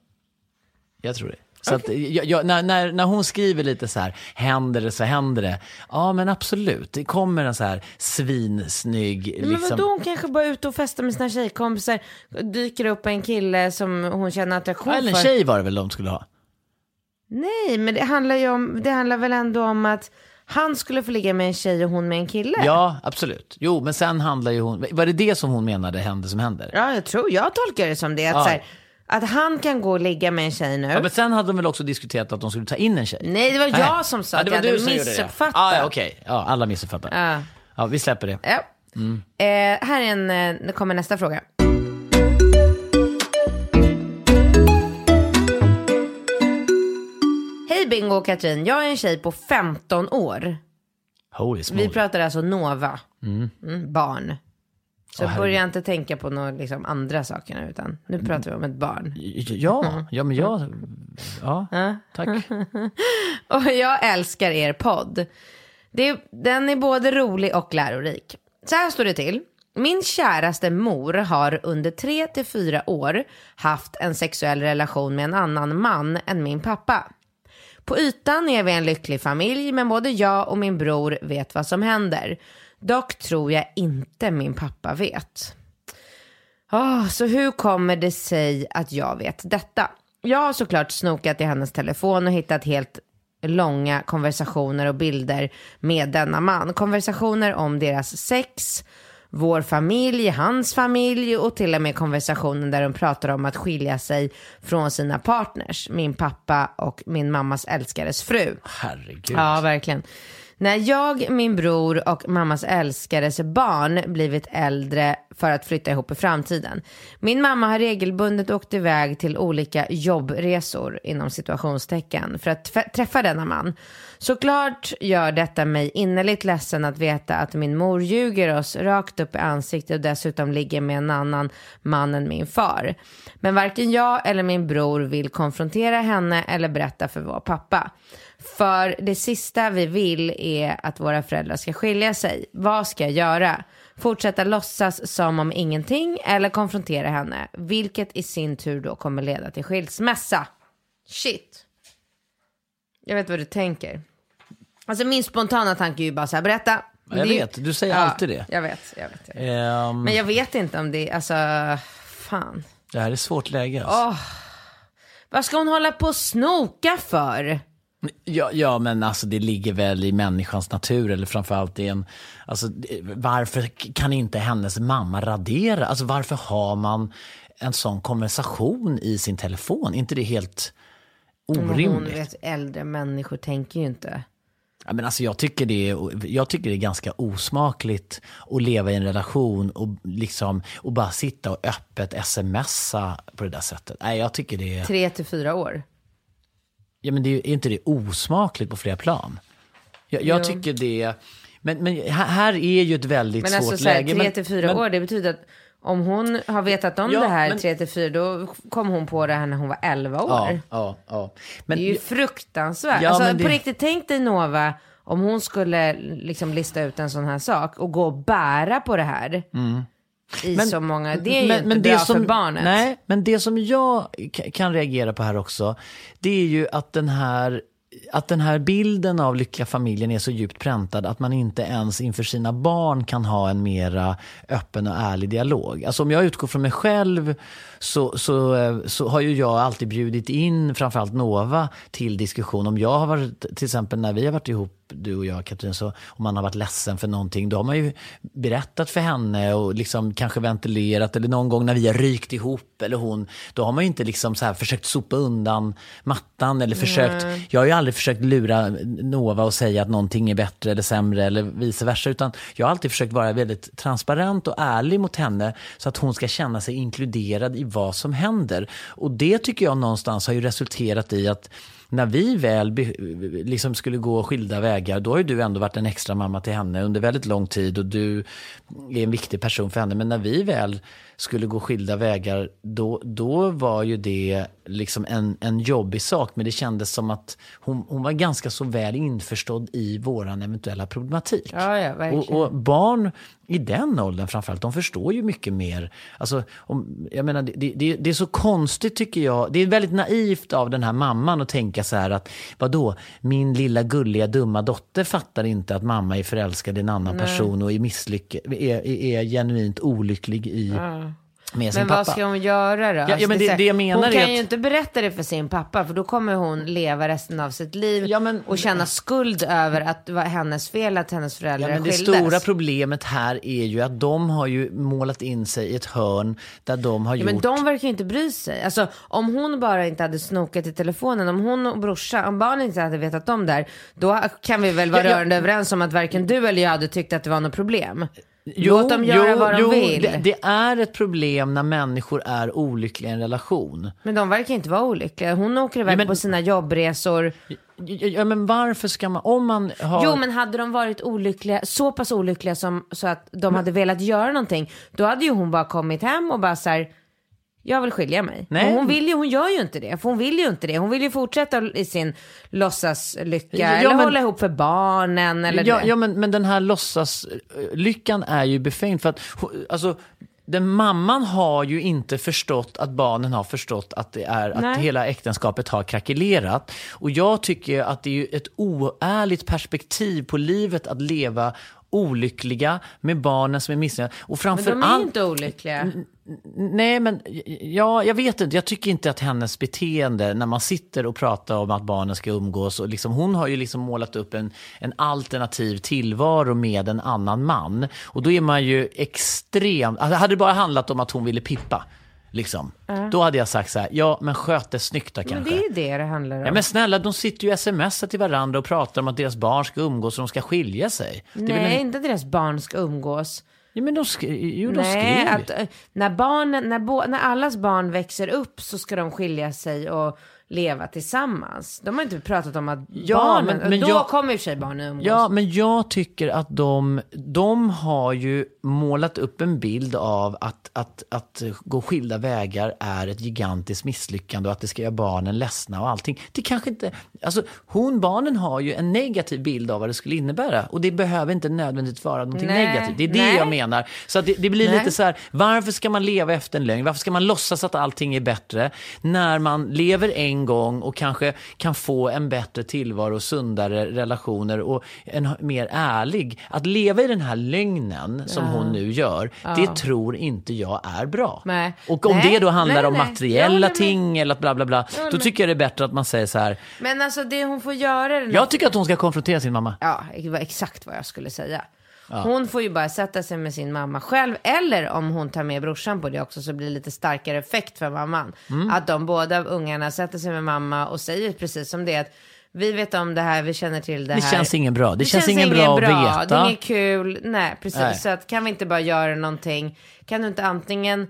Jag tror det. Så att, jag, jag, när, när, när hon skriver lite så här, händer det så händer det. Ja men absolut, det kommer en så här svinsnygg... Men Liksom, vadå, hon kanske bara är ute och festar med sina tjejkompisar, dyker upp en kille som hon känner attraktion eller en för. tjej var det väl de skulle ha? Nej, men det handlar ju om, det handlar väl ändå om att han skulle få ligga med en tjej och hon med en kille. Ja, absolut. Jo, men sen handlar ju hon... Var det det som hon menade hände som händer? Ja, jag tror, jag tolkar det som det. Att, Ja. så här, att han kan gå och ligga med en tjej nu. Ja, men sen hade de väl också diskuterat att de skulle ta in en tjej? Nej, det var Nej. jag som sa ja, att det jag var du hade det. missuppfattat. Ah, ja, okej. Ja, alla missuppfattar. Ja. Ja, vi släpper det. Ja. Mm. Eh, här är en, eh, nu kommer nästa fråga. Hej Bingo och Katrin, jag är en tjej på 15 år. Holy Vi pratar alltså Nova, mm, barn. Så herregud. börja inte tänka på några liksom, andra saker utan nu pratar vi om ett barn. Ja, ja men jag... Ja, tack. *laughs* Och jag älskar er podd. Det, den är både rolig och lärorik. Så här står det till. Min käraste mor har under tre till fyra år haft en sexuell relation med en annan man än min pappa. På ytan är vi en lycklig familj men både jag och min bror vet vad som händer. Dock tror jag inte min pappa vet. Ah, så hur kommer det sig att jag vet detta? Jag har såklart snokat i hennes telefon och hittat helt långa konversationer och bilder med denna man. Konversationer om deras sex, vår familj, hans familj och till och med konversationen där de pratar om att skilja sig från sina partners. Min pappa och min mammas älskares fru. Herregud. Ja, verkligen. När jag, min bror och mammas älskares barn blivit äldre för att flytta ihop i framtiden. Min mamma har regelbundet åkt iväg till olika jobbresor inom situationstecken för att träffa denna man. Såklart gör detta mig innerligt ledsen att veta att min mor ljuger oss rakt upp i ansiktet och dessutom ligger med en annan man än min far. Men varken jag eller min bror vill konfrontera henne eller berätta för vår pappa. För det sista vi vill är att våra föräldrar ska skilja sig. Vad ska jag göra? Fortsätta låtsas som om ingenting eller konfrontera henne? Vilket i sin tur då kommer leda till skilsmässa. Shit. Jag vet vad du tänker. Alltså min spontana tanke är ju bara så här, berätta. Ja, jag Det- vet, du säger alltid det. Jag vet, jag vet. Jag vet. Ehm, Men jag vet inte om det, alltså, fan. Det här är svårt läge. Alltså. Vad ska hon hålla på och snoka för? Ja, ja, men alltså det ligger väl i människans natur, eller framförallt i en... Alltså, varför kan inte hennes mamma radera? Alltså varför har man en sån konversation i sin telefon? Är inte det helt Hon orimligt? vet, äldre människor tänker ju inte. Ja, men alltså jag, tycker det är, jag tycker det är ganska osmakligt att leva i en relation och, liksom, och bara sitta och öppet smsa på det där sättet. Nej, jag tycker det är... Tre till fyra år. Ja, men det är, är inte det osmakligt på flera plan? Jag, jag tycker det... Men, men här- är ju ett väldigt Men svårt alltså så här, läge. tre men- till fyra men- år, det betyder att om hon har vetat om Ja, det här men- tre till fyra, då kom hon på det här när hon var 11 år. Ja, ja, ja. Men, Det är ju fruktansvärt. Ja, alltså, det- På riktigt, tänk dig Nova, om hon skulle liksom lista ut en sån här sak och gå och bära på det här. I så många, det är ju inte bra för barnet. Nej, men det som jag kan reagera på här också, det är ju att den här att den här bilden av lyckliga familjen är så djupt präntad att man inte ens inför sina barn kan ha en mera öppen och ärlig dialog. Alltså om jag utgår från mig själv så, så, eh, så har ju jag alltid bjudit in framförallt Nova till diskussion. Om jag har varit, till exempel när vi har varit ihop, du och jag Katrin, så om man har varit ledsen för någonting, då har man ju berättat för henne och liksom kanske ventilerat eller någon gång när vi har rykt ihop eller hon, då har man ju inte liksom så här försökt sopa undan mattan eller försökt, jag har ju aldrig försökt lura Nova och säga att någonting är bättre eller sämre eller vice versa, utan jag har alltid försökt vara väldigt transparent och ärlig mot henne så att hon ska känna sig inkluderad i vad som händer. Och det tycker jag någonstans har ju resulterat i att när vi väl liksom skulle gå skilda vägar, då har ju du ändå varit en extra mamma till henne under väldigt lång tid och du är en viktig person för henne. Men när vi väl skulle gå skilda vägar, då, då var ju det liksom en, en jobbig sak, men det kändes som att hon, hon var ganska så väl införstådd i våran eventuella problematik. Ja, ja, och, och barn i den åldern framförallt, de förstår ju mycket mer. Alltså, om, jag menar, det, det, det är så konstigt tycker jag. Det är väldigt naivt av den här mamman att tänka så här att vadå, min lilla gulliga dumma dotter fattar inte att mamma är förälskad i en annan person och är, misslyck är, är, är genuint olycklig i, sin Men pappa. vad ska hon göra då? Alltså, ja, men det- det jag menar hon kan att- ju inte berätta det för sin pappa för då kommer hon leva resten av sitt liv Ja, men- och känna skuld över att det var hennes fel att hennes föräldrar Ja, men det skildes. stora problemet här är ju att de har ju målat in sig i ett hörn där de har Ja, gjort... men de verkar ju inte bry sig. Alltså om hon bara inte hade snokat i telefonen, om hon och brorsan, om barnen inte hade vetat om det här, då kan vi väl vara Ja, ja. rörande överens om att varken du eller jag hade tyckt att det var något problem. Låt dem göra vad de jo, vill. Det, det är ett problem när människor är olyckliga i en relation. Men de verkar inte vara olyckliga. Hon åker iväg Ja, men- på sina jobbresor. Ja, ja, men varför ska man, om man har... Jo men hade de varit olyckliga, så pass olyckliga som, så att de hade velat göra någonting, då hade ju hon bara kommit hem och bara så här. Jag vill skilja mig. Nej. Hon, vill ju, hon gör ju inte det. För hon vill ju inte det. Hon vill ju fortsätta i sin låtsaslycka. Ja, eller men- hålla ihop för barnen. Eller ja, det. ja men, men den här låtsaslyckan är ju befängd. För att, alltså, den mamman har ju inte förstått att barnen har förstått att, det är, att Nej. hela äktenskapet har krackelerat. Och jag tycker att det är ju ett oärligt perspektiv på livet att leva olyckliga med barnen som är missnöjda. Och Men de är allt, inte olyckliga. Nej, men ja, jag vet inte. Jag tycker inte att hennes beteende när man sitter och pratar om att barnen ska umgås och liksom, hon har ju liksom målat upp en, en alternativ tillvaro med en annan man. Och då är man ju extremt... Alltså, hade det bara handlat om att hon ville pippa, liksom, då hade jag sagt så här, ja men sköt det snyggt då Men kanske. det är det det handlar om. Ja, men snälla, de sitter ju smsar till varandra och pratar om att deras barn ska umgås och de ska skilja sig. Nej, en... inte deras barn ska umgås. Ja, men de, sk- jo, de Nej, att, eh, när, barnen, när, när allas barn växer upp så ska de skilja sig och leva tillsammans. De har inte pratat om att Ja, barnen, men- men då jag- kommer i och för sig barnen umgås. Ja, men jag tycker att de, de har ju målat upp en bild av att, att, att gå skilda vägar är ett gigantiskt misslyckande och att det ska göra barnen ledsna och allting. Det kanske inte... Alltså, hon, barnen har ju en negativ bild av vad det skulle innebära och det behöver inte nödvändigtvis vara någonting Nej, negativt. Det är det nej. jag menar. Så att det, det blir Nej. lite så här, varför ska man leva efter en lögn? Varför ska man låtsas att allting är bättre när man lever en gång och kanske kan få en bättre tillvaro, sundare relationer och en mer ärlig. Att leva i den här lögnen som hon nu gör, det tror inte jag är bra. Nej. Och om det då handlar om materiella ting eller att bla bla bla, då tycker jag det är bättre att man säger så här, Men alltså det hon får göra den jag tycker att hon ska konfrontera sin mamma. Ja, det var exakt vad jag skulle säga. Hon får ju bara sätta sig med sin mamma själv eller om hon tar med brorsan på det också så blir det lite starkare effekt för mamman. Mm. Att de båda ungarna sätter sig med mamma och säger precis som det att vi vet om det här, vi känner till det, Det här. känns ingen bra. Det, känns, ingen bra att Det är veta. inget kul. Nej, precis. Nej. Så att, kan vi inte bara göra någonting? Kan du inte antingen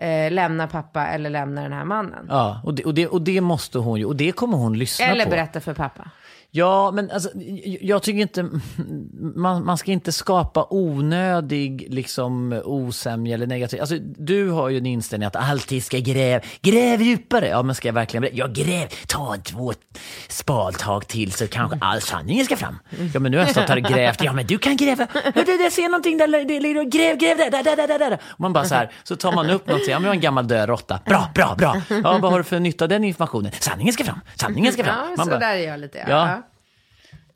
eh, lämna pappa eller lämna den här mannen? Ja, och det, och, det, och det måste hon ju, och det kommer hon lyssna eller på. berätta för pappa. Ja, men alltså, jag- jag tycker inte... *laughs* Man, man ska inte skapa onödig liksom, osämja eller negativ... Alltså, du har ju en inställning att alltid ska gräv, gräv djupare. Ja, men ska jag verkligen... Ja, gräv, ta två spadtag till så kanske all sanningen ska fram. Ja, men nu har jag stått här och grävt. Ja, men du kan gräva. Ja, det, det ser någonting där, det, gräv, gräv där, där, där, där, där. Och man bara så här, så tar man upp någonting. Ja, men det var en gammal död råtta. Bra, bra, bra. Ja, vad har du för nytta av den informationen? Sanningen ska fram, sanningen ska fram. Ja, Man så bara, där är jag lite. Ja, Ja. ja.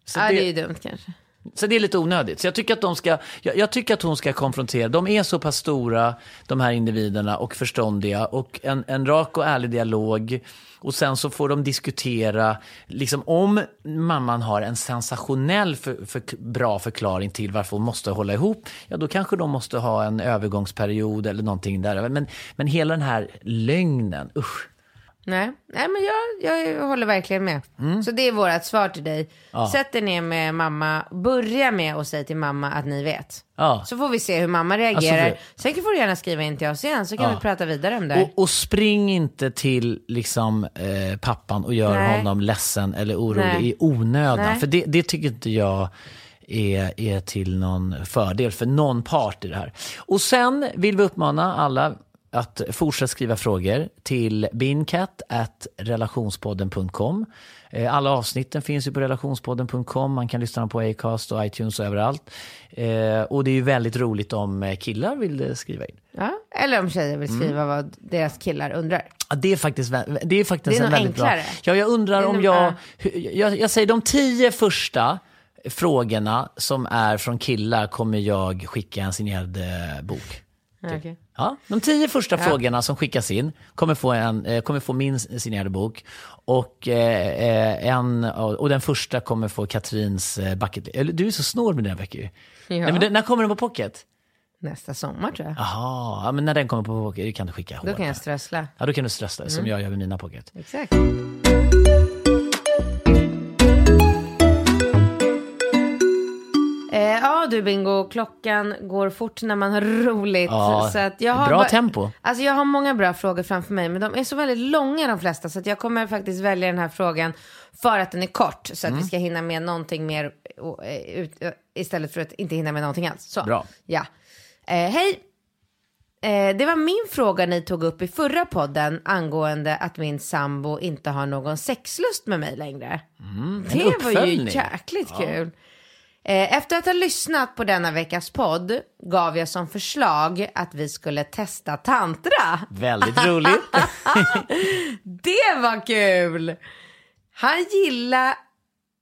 Så ja det- det är ju dumt kanske. så det är lite onödigt. Så jag tycker att, de ska, jag, jag tycker att hon ska konfrontera. De är så pass stora, de här individerna, och förståndiga. Och en, en rak och ärlig dialog. Och sen så får de diskutera, liksom om mamman har en sensationell för, för, bra förklaring till varför hon måste hålla ihop, ja då kanske de måste ha en övergångsperiod eller någonting där. Men, men hela den här lögnen, usch. Nej, Nej men jag, jag håller verkligen med. Mm. Så det är vårt svar till dig. Sätt dig ner med mamma, börja med att säga till mamma att ni vet. Ja. Så får vi se hur mamma reagerar. Alltså, Sen får du gärna skriva in till oss igen så kan Ja. vi prata vidare om det. Och, och spring inte till liksom, eh, pappan och gör Nej. honom ledsen eller orolig Nej. i onödan. Nej. För det, det tycker inte jag är, är till någon fördel för någon part i det här. Och sen vill vi uppmana alla att fortsätta skriva frågor till bincat.relationspodden.com. Eh, Alla avsnitten finns ju på relationspodden.com. Man kan lyssna på Acast och iTunes och överallt. Eh, Och det är ju väldigt roligt om eh, killar vill skriva in. Ja, eller om tjejer vill skriva Mm. vad deras killar undrar. Ja, det är faktiskt, det är faktiskt Det är en väldigt enklare. bra... Ja, jag undrar om jag, jag... Jag säger de tio första frågorna som är från killar kommer jag skicka en signerad eh, Okej. Ja, de tio första frågorna som skickas in kommer få, en, eh, kommer få min signerade bok. Och, eh, eh, en, och den första kommer få Katrins bucket Eller Du är så snål med den här veckan ju. Nej, men den, när kommer den på pocket? Nästa sommar tror jag. Jaha, ja, men när den kommer på pocket kan du skicka Då kan jag strössla. Ja, då kan du stressa Mm. som jag gör med mina pocket. Exakt. Ja du Bingo, klockan går fort när man har roligt. Ja, så att jag har bra tempo. Alltså jag har många bra frågor framför mig, men de är så väldigt långa de flesta. Så att jag kommer faktiskt välja den här frågan för att den är kort. Så att Mm. vi ska hinna med någonting mer eh, ut, eh, istället för att inte hinna med någonting alls. Så. Bra. Ja. Eh, hej! Eh, det var min fråga ni tog upp i förra podden angående att min sambo inte har någon sexlust med mig längre. det var ju jäkligt kul. Eh, efter att ha lyssnat på denna veckas podd gav jag som förslag att vi skulle testa tantra. Väldigt roligt. *laughs* Det var kul! Han gillar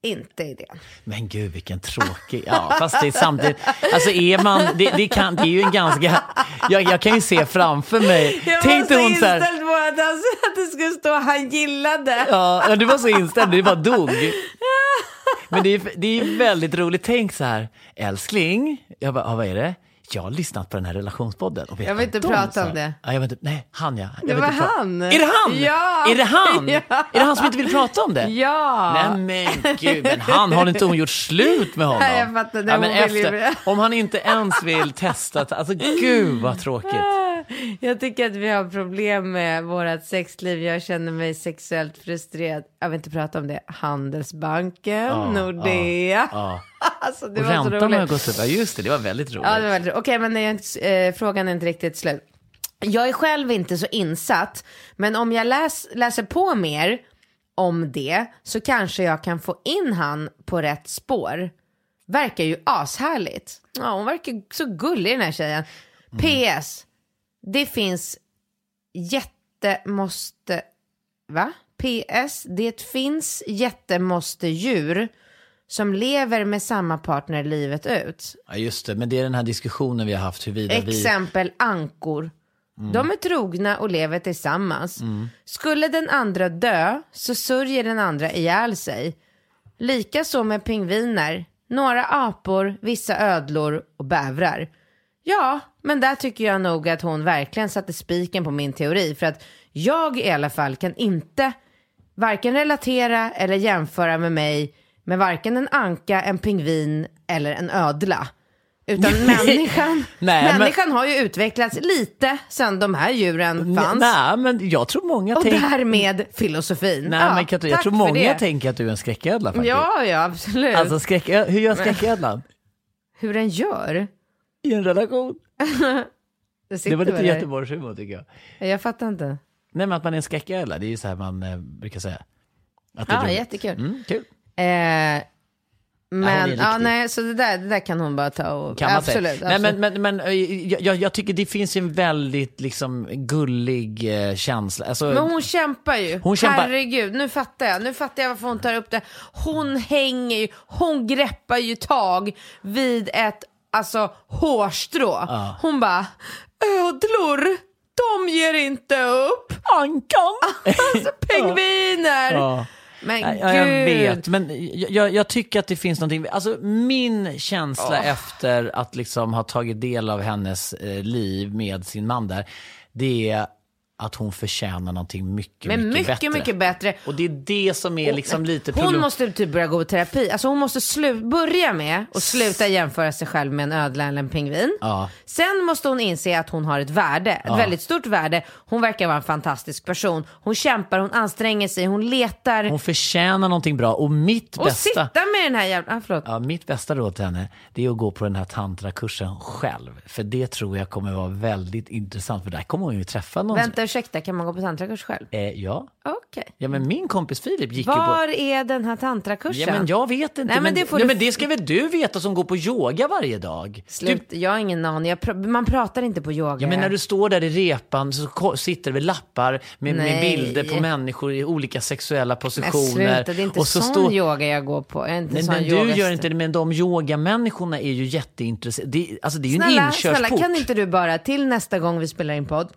inte idén. Men gud vilken tråkig, ja fast det är samtidigt, alltså är man, det, det, kan, det är ju en ganska, jag, jag kan ju se framför mig, Jag tänk dig var så hon så här, inställd på att, han, att det skulle stå han gillade. ja ja, du var så inställd, det bara dog. *laughs* Men det är, det är väldigt roligt, tänk så här, älskling, jag bara, ja, vad är det? Jag har lyssnat på den här relationspodden. Och vet Jag vill inte prata om det. Ja, jag vet inte, nej, han ja. Jag Det var han. Är det han? Ja. Är det han? *laughs* Ja. Är det han som inte vill prata om det? Ja. Nej men gud, men han har inte hon gjort slut med honom? Nej, jag fattar. Det ja, men efter, om han inte ens vill testa, alltså gud vad tråkigt. Jag tycker att vi har problem med vårt sexliv. Jag känner mig sexuellt frustrerad. Jag vill inte prata om det. Handelsbanken, Nordea. Ja. *laughs* Alltså det Och var så räntan har roligt. ju gått upp, ja just det, det var väldigt roligt. Ja, det var väldigt roligt. Okej, men är eh, frågan är inte riktigt slut. Jag är själv inte så insatt, men om jag läs, läser på mer om det så kanske jag kan få in han på rätt spår. Verkar ju ashärligt. Ja, hon verkar så gullig den här tjejen. PS. Det finns jättemåste... Va? PS. Det finns jättemåste djur som lever med samma partner livet ut. Ja just det, men det är den här diskussionen vi har haft huruvida vi... Exempel ankor. De är trogna och lever tillsammans. Skulle den andra dö så sörjer den andra ihjäl sig. Likaså med pingviner, några apor, vissa ödlor och bävrar. Ja, men där tycker jag nog att hon verkligen satte spiken på min teori. För att jag i alla fall kan inte varken relatera eller jämföra med mig med varken en anka, en pingvin eller en ödla. Utan *laughs* människan, Nej, men- människan har ju utvecklats lite sedan de här djuren fanns. Nej, men jag tror många och tänker... därmed filosofin. Nej, Ja, men Katrin, jag tror många det. tänker att du är en skräcködla faktiskt. Ja, ja, absolut. Alltså skräck, hur gör *laughs* skräcködlan? Hur den gör. I en relation? *laughs* Det, var lite. Göteborgshumor tycker jag. Jag fattar inte. Nej men att man är en skräcködla, det är ju så här man eh, brukar säga. Att det är Ja, roligt. jättekul. Mm, kul. Eh, men, ja, riktig. nej, så det där, det där kan hon bara ta och... Kan man absolut, säga. absolut. Nej, men, men, men eh, jag- jag, jag tycker det finns ju en väldigt liksom, gullig eh, känsla. Alltså, Men hon kämpar ju. Hon kämpar. Herregud, nu fattar jag. Nu fattar jag varför hon tar upp det. Hon hänger ju, hon greppar ju tag vid ett alltså hårstrå. Hon bara, ödlor, de ger inte upp. Ankan! *laughs* Alltså pingviner. Ja. Men Ja, gud. jag vet, men jag, jag, tycker att det finns någonting, alltså min känsla efter att liksom ha tagit del av hennes eh, liv med sin man där, det är att hon förtjänar någonting mycket, Men mycket, mycket, bättre. mycket bättre. Och det är det som är liksom lite Hon måste typ börja gå i terapi. Alltså hon måste slu- börja med att sluta jämföra sig själv med en ödla eller en pingvin. Ja. Sen måste hon inse att hon har ett värde, ett Ja. väldigt stort värde. Hon verkar vara en fantastisk person. Hon kämpar, hon anstränger sig, hon letar. Hon förtjänar någonting bra. Och mitt och bästa... sitta med den här jävla... Ah, förlåt. Ja, mitt bästa råd till henne det är att gå på den här tantrakursen själv. För det tror jag kommer vara väldigt intressant. För där kommer hon ju träffa någon. Vänta, ursäkta, kan man gå på tantrakurs själv? Eh, ja. Okej. ja, men min kompis Filip gick ju på... Var är den här tantrakursen? Ja, men jag vet inte. Nej, men det får nej, du- men det ska väl du veta som går på yoga varje dag? Slut, jag har ingen aning. Jag pr- man pratar inte på yoga. Ja, men när du står där i repan så sitter det väl lappar med, med bilder på människor i olika sexuella Men positioner. sluta, det är inte och så sån står- yoga jag går på. Jag inte Nej, men du yoga- gör inte det, men de yogamänniskorna är ju jätteintresserade. Det, alltså det är ju en Snälla, inkörsport. snälla, kan inte du bara till nästa gång vi spelar in podd,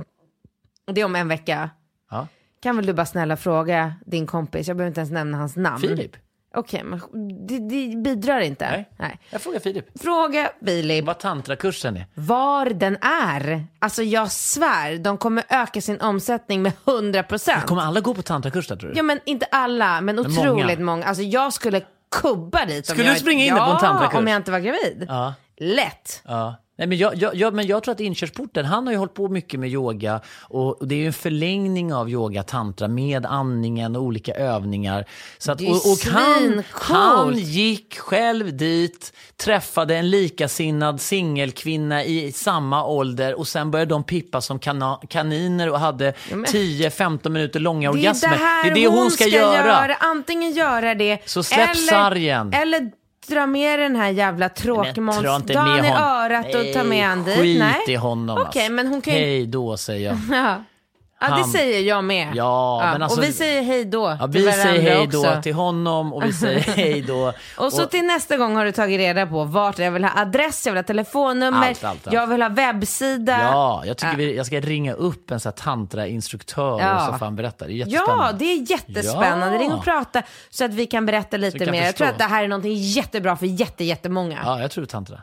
det är om en vecka, Ja. kan väl du bara snälla fråga din kompis, jag behöver inte ens nämna hans namn. Filip? Okej, men det, det bidrar inte. Nej. Nej. Jag frågar Filip. Fråga Filip Vad tantrakursen är. var den är. Alltså jag svär, de kommer öka sin omsättning med 100 procent. Kommer alla gå på tantrakurs där tror du? Ja men inte alla, men Men otroligt många. Alltså jag skulle kubba dit. om Skulle jag, du springa in på en tantrakurs? Ja, om jag inte var gravid. Ja. Lätt. Ja. Nej, men, jag, jag, jag, men jag tror att inkörsporten, han har ju hållit på mycket med yoga och, och det är ju en förlängning av yoga tantra med andningen och olika övningar. Så att, är och, och han, han gick själv dit, träffade en likasinnad singelkvinna i samma ålder och sen började de pippa som kana, kaniner och hade men- 10-15 minuter långa Det är orgasmer. det här det är det hon ska, göra. Antingen göra det, Så släpp eller, sargen. eller dra med den här jävla tråkmånsdagen med i örat och ta med han dit. Skit Nej. i honom. Okej, alltså. men hon kan ju... Hej då säger jag. *laughs* Ja. Ja, det säger jag med. Ja, men alltså- och vi säger hej då Ja, till vi säger hej då också. till honom och vi säger *laughs* hej då. Och så till nästa gång har du tagit reda på vart jag vill ha adress, jag vill ha telefonnummer, Allt, allt, allt. jag vill ha webbsida. Ja, jag tycker vi, jag ska ringa upp en sån här tantrainstruktör Ja. och så får han berätta. Det är jättespännande. Ja, det är jättespännande. Ja. Ring och prata så att vi kan berätta lite mer. Jag tror förstå. att det här är någonting jättebra för jätte, jättemånga. Ja, jag tror tantra.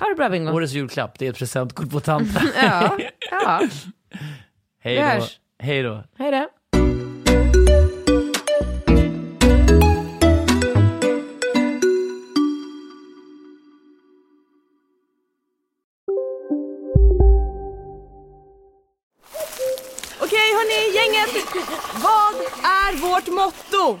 Ha det bra Bingo. Årets julklapp, det är ett presentkort på tantra. *laughs* Ja, ja. *laughs* hej då. Hej då. Hej då. Okej hörni, gänget. Vad är vårt motto?